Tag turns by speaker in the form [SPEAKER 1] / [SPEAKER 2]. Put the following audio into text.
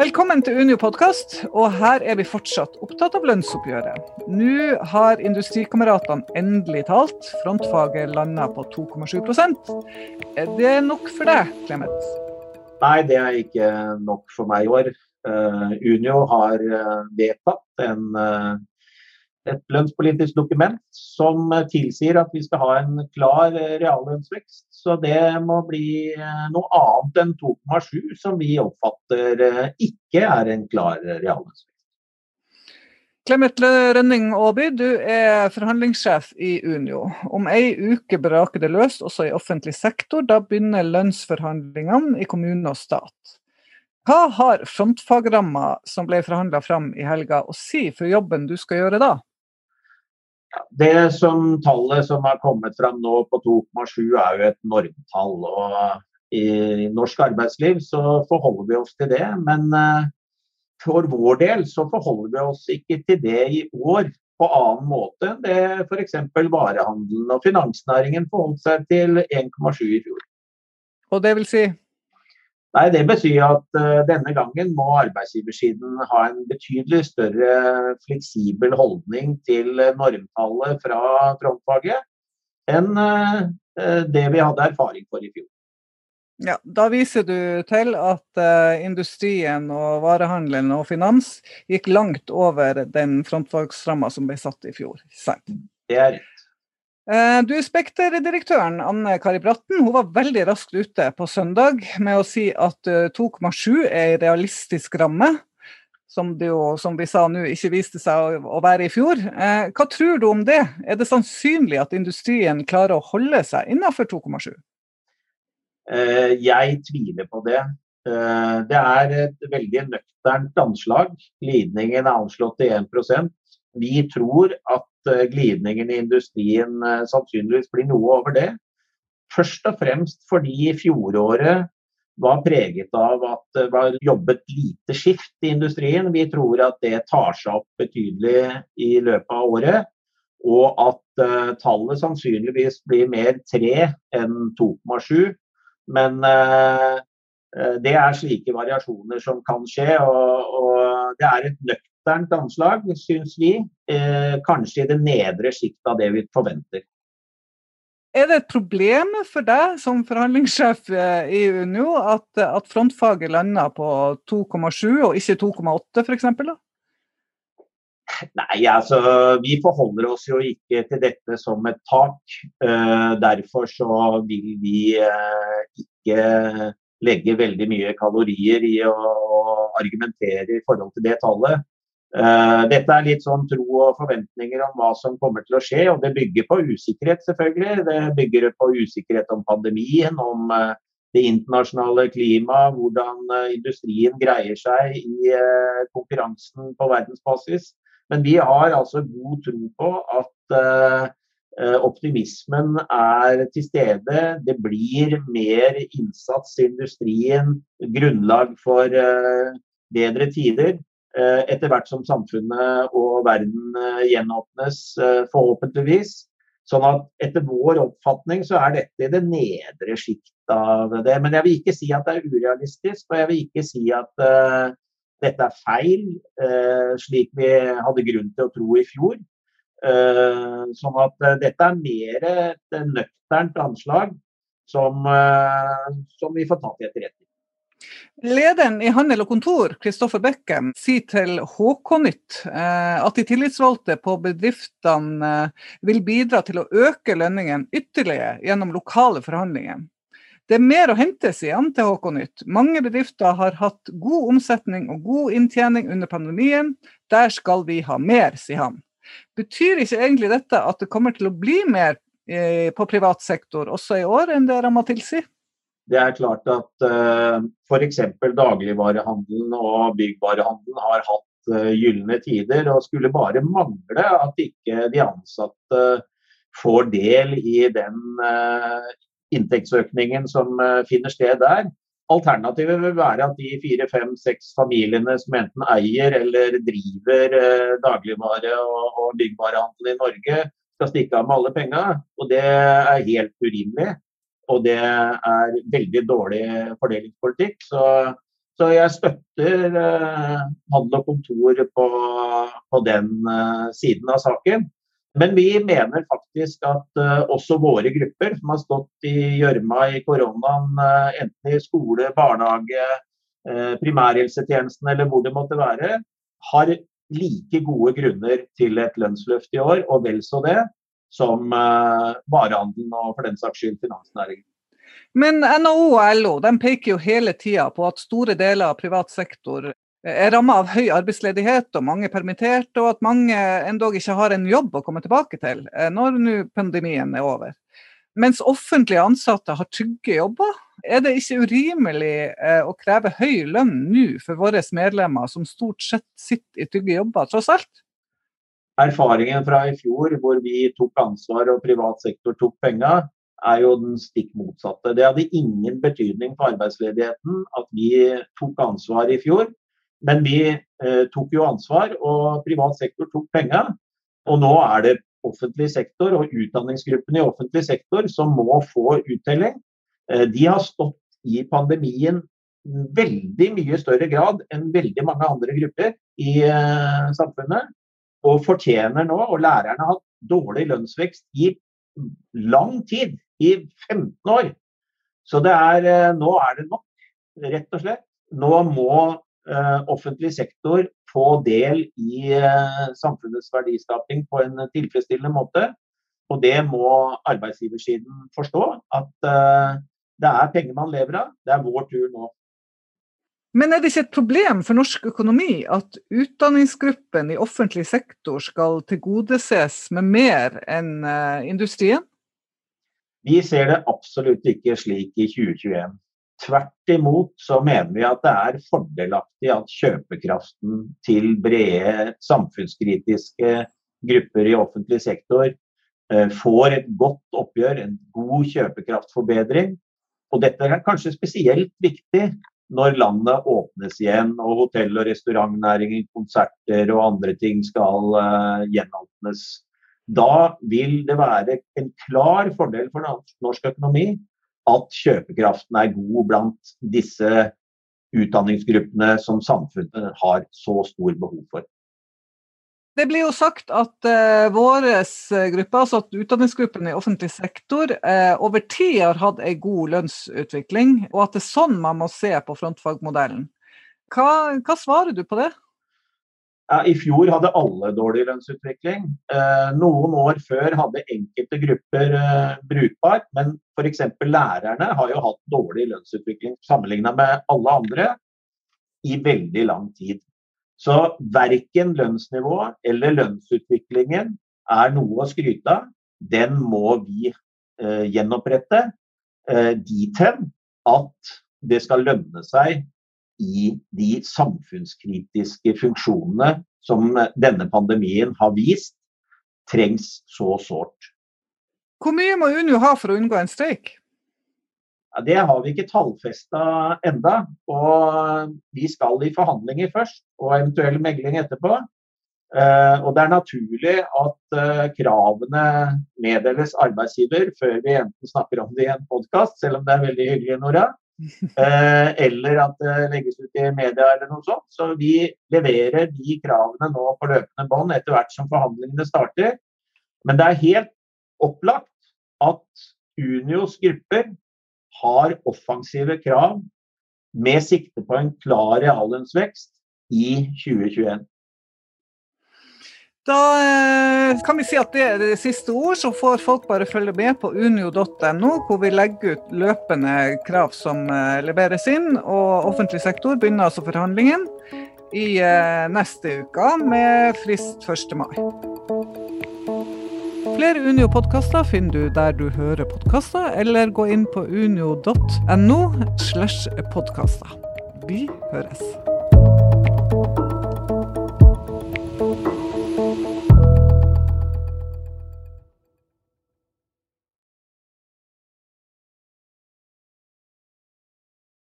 [SPEAKER 1] Velkommen til Unio podkast, og her er vi fortsatt opptatt av lønnsoppgjøret. Nå har Industrikameratene endelig talt. Frontfaget landa på 2,7 Er det nok for deg, Clemet?
[SPEAKER 2] Nei, det er ikke nok for meg i år. Uh, Unio har uh, vedtatt en uh, et lønnspolitisk dokument som tilsier at vi skal ha en klar reallønnsvekst. Så det må bli eh, noe annet enn 2,7, som vi oppfatter eh, ikke er en klar reallønnsvekst.
[SPEAKER 1] Clemet Rønning Aaby, du er forhandlingssjef i Unio. Om ei uke braker det løs også i offentlig sektor. Da begynner lønnsforhandlingene i kommune og stat. Hva har frontfagramma som ble forhandla fram i helga å si for jobben du skal gjøre da?
[SPEAKER 2] Det som tallet som har kommet fram nå på 2,7 er jo et normtall. og I norsk arbeidsliv så forholder vi oss til det. Men eh, for vår del så forholder vi oss ikke til det i år på annen måte enn det f.eks. varehandelen og finansnæringen forholdt seg til 1,7 i fjor.
[SPEAKER 1] Og det vil si?
[SPEAKER 2] Nei, Det betyr at uh, denne gangen må arbeidsgiversiden ha en betydelig større fleksibel holdning til normtallet fra frontfaget enn uh, det vi hadde erfaring for i fjor.
[SPEAKER 1] Ja, Da viser du til at uh, industrien og varehandelen og finans gikk langt over den frontfagsramma som ble satt i fjor. Sant?
[SPEAKER 2] Det er rett.
[SPEAKER 1] Eh, du, Spekter-direktøren Anne Kari Bratten hun var veldig raskt ute på søndag med å si at 2,7 eh, er en realistisk ramme, som, jo, som vi sa nå ikke viste seg å være i fjor. Eh, hva tror du om det? Er det sannsynlig at industrien klarer å holde seg innenfor 2,7?
[SPEAKER 2] Jeg tviler på det. Det er et veldig nøkternt anslag. Glidningen er anslått til 1% Vi tror at glidningen i industrien eh, sannsynligvis blir noe over det. Først og fremst fordi fjoråret var preget av at det var jobbet lite skift i industrien. Vi tror at det tar seg opp betydelig i løpet av året. Og at uh, tallet sannsynligvis blir mer 3 enn 2,7. Men uh, det er slike variasjoner som kan skje. Og, og det er et nøkt nøkternt anslag, syns vi. Eh, kanskje i det nedre sjiktet av det vi forventer.
[SPEAKER 1] Er det et problem for deg som forhandlingssjef eh, i Unio at, at frontfaget lander på 2,7 og ikke 2,8 f.eks.?
[SPEAKER 2] Nei, altså vi forholder oss jo ikke til dette som et tak. Uh, derfor så vil vi uh, ikke legge veldig mye kalorier i å, å argumentere i forhold til det tallet. Uh, dette er litt sånn tro og forventninger om hva som kommer til å skje, og det bygger på usikkerhet, selvfølgelig. Det bygger på usikkerhet om pandemien, om uh, det internasjonale klimaet, hvordan uh, industrien greier seg i konkurransen på verdensbasis. Men vi har altså god tro på at optimismen er til stede. Det blir mer innsats i industrien, grunnlag for bedre tider. Eh, etter hvert som samfunnet og verden eh, gjenåpnes, eh, forhåpentligvis. Sånn at etter vår oppfatning så er dette i det nedre sjikt av det. Men jeg vil ikke si at det er urealistisk, og jeg vil ikke si at uh, dette er feil, uh, slik vi hadde grunn til å tro i fjor. Uh, sånn at dette er mer et nøkternt anslag som, som vi får ta til etterretning.
[SPEAKER 1] Lederen i Handel og Kontor, Kristoffer Bekken, sier til HK-nytt eh, at de tillitsvalgte på bedriftene eh, vil bidra til å øke lønningen ytterligere gjennom lokale forhandlinger. Det er mer å hente, sier han til HK-nytt. Mange bedrifter har hatt god omsetning og god inntjening under pandemien. Der skal vi ha mer, sier han. Betyr ikke egentlig dette at det kommer til å bli mer eh, på privat sektor også i år enn det ramma tilsier?
[SPEAKER 2] Det er klart at uh, f.eks. dagligvarehandelen og byggvarehandelen har hatt uh, gylne tider. Og skulle bare mangle at ikke de ansatte får del i den uh, inntektsøkningen som finner sted der. Alternativet vil være at de fire, fem, seks familiene som enten eier eller driver dagligvare- og, og byggvarehandel i Norge, skal stikke av med alle penga. Og det er helt urimelig og det er veldig dårlig fordelingspolitikk. Så, Så jeg støtter eh, handel og kontor på, på den eh, siden av saken. Men vi mener faktisk at eh, også våre grupper som har stått i gjørma i koronaen, enten i skole, barnehage, primærhelsetjenesten eller hvor det måtte være, har like gode grunner til et lønnsløft i år, og vel så det, som varehandelen og for den saks skyld finansnæringen.
[SPEAKER 1] Men NHO og LO de peker jo hele tida på at store deler av privat sektor er ramma av høy arbeidsledighet og mange permitterte, og at mange endog ikke har en jobb å komme tilbake til eh, når nå pandemien er over. Mens offentlige ansatte har trygge jobber, er det ikke urimelig eh, å kreve høy lønn nå for våre medlemmer som stort sett sitter i trygge jobber, tross alt?
[SPEAKER 2] Erfaringen fra i fjor hvor vi tok ansvar og privat sektor tok penger, er jo den stikk motsatte. Det hadde ingen betydning for arbeidsledigheten at vi tok ansvar i fjor. Men vi eh, tok jo ansvar, og privat sektor tok penger. Og nå er det offentlig sektor og utdanningsgruppene i offentlig sektor som må få uttelling. Eh, de har stått i pandemien veldig mye større grad enn veldig mange andre grupper i eh, samfunnet. Og fortjener nå, og lærerne har hatt dårlig lønnsvekst i lang tid i 15 år. Så er, eh, nå er det nok, rett og slett. Nå må uh, offentlig sektor få del i uh, samfunnets verdiskaping på en tilfredsstillende måte. Og det må arbeidsgiversiden forstå. At uh, det er penger man lever av. Det er vår tur nå.
[SPEAKER 1] Men er det ikke et problem for norsk økonomi at utdanningsgruppen i offentlig sektor skal tilgodeses med mer enn industrien?
[SPEAKER 2] Vi ser det absolutt ikke slik i 2021. Tvert imot så mener vi at det er fordelaktig at kjøpekraften til brede samfunnskritiske grupper i offentlig sektor eh, får et godt oppgjør, en god kjøpekraftforbedring. Og dette er kanskje spesielt viktig når landet åpnes igjen og hotell- og restaurantnæringen, konserter og andre ting skal uh, gjenåpnes. Da vil det være en klar fordel for norsk økonomi at kjøpekraften er god blant disse utdanningsgruppene som samfunnet har så stor behov for.
[SPEAKER 1] Det blir jo sagt at uh, vår gruppe, altså at utdanningsgruppen i offentlig sektor, uh, over tid har hatt en god lønnsutvikling, og at det er sånn man må se på frontfagmodellen. Hva, hva svarer du på det?
[SPEAKER 2] Ja, I fjor hadde alle dårlig lønnsutvikling. Uh, noen år før hadde enkelte grupper eh, brukbart, men f.eks. lærerne har jo hatt dårlig lønnsutvikling sammenlignet med alle andre i veldig lang tid. Så verken lønnsnivået eller lønnsutviklingen er noe å skryte av. Den må vi eh, gjenopprette eh, dit hen at det skal lønne seg i de samfunnskritiske funksjonene som denne pandemien har vist trengs så sårt.
[SPEAKER 1] Hvor mye må Unio ha for å unngå en streik?
[SPEAKER 2] Ja, det har vi ikke tallfesta enda, og Vi skal i forhandlinger først, og eventuell megling etterpå. Uh, og Det er naturlig at uh, kravene meddeles arbeidsgiver før vi enten snakker om det i en podkast, selv om det er veldig hyggelig, Nora. Eh, eller at det legges ut i media eller noe sånt. Så vi leverer de kravene nå på løpende bånd etter hvert som forhandlingene starter. Men det er helt opplagt at Unios grupper har offensive krav med sikte på en klar reallønnsvekst i 2021.
[SPEAKER 1] Da eh, kan vi si at det er det siste ord, så får folk bare følge med på unio.no, hvor vi legger ut løpende krav som eh, leveres inn. Og offentlig sektor begynner altså forhandlingen i eh, neste uke, med frist 1. mai. Flere Unio-podkaster finner du der du hører podkaster, eller gå inn på unio.no slash podkaster. Vi høres.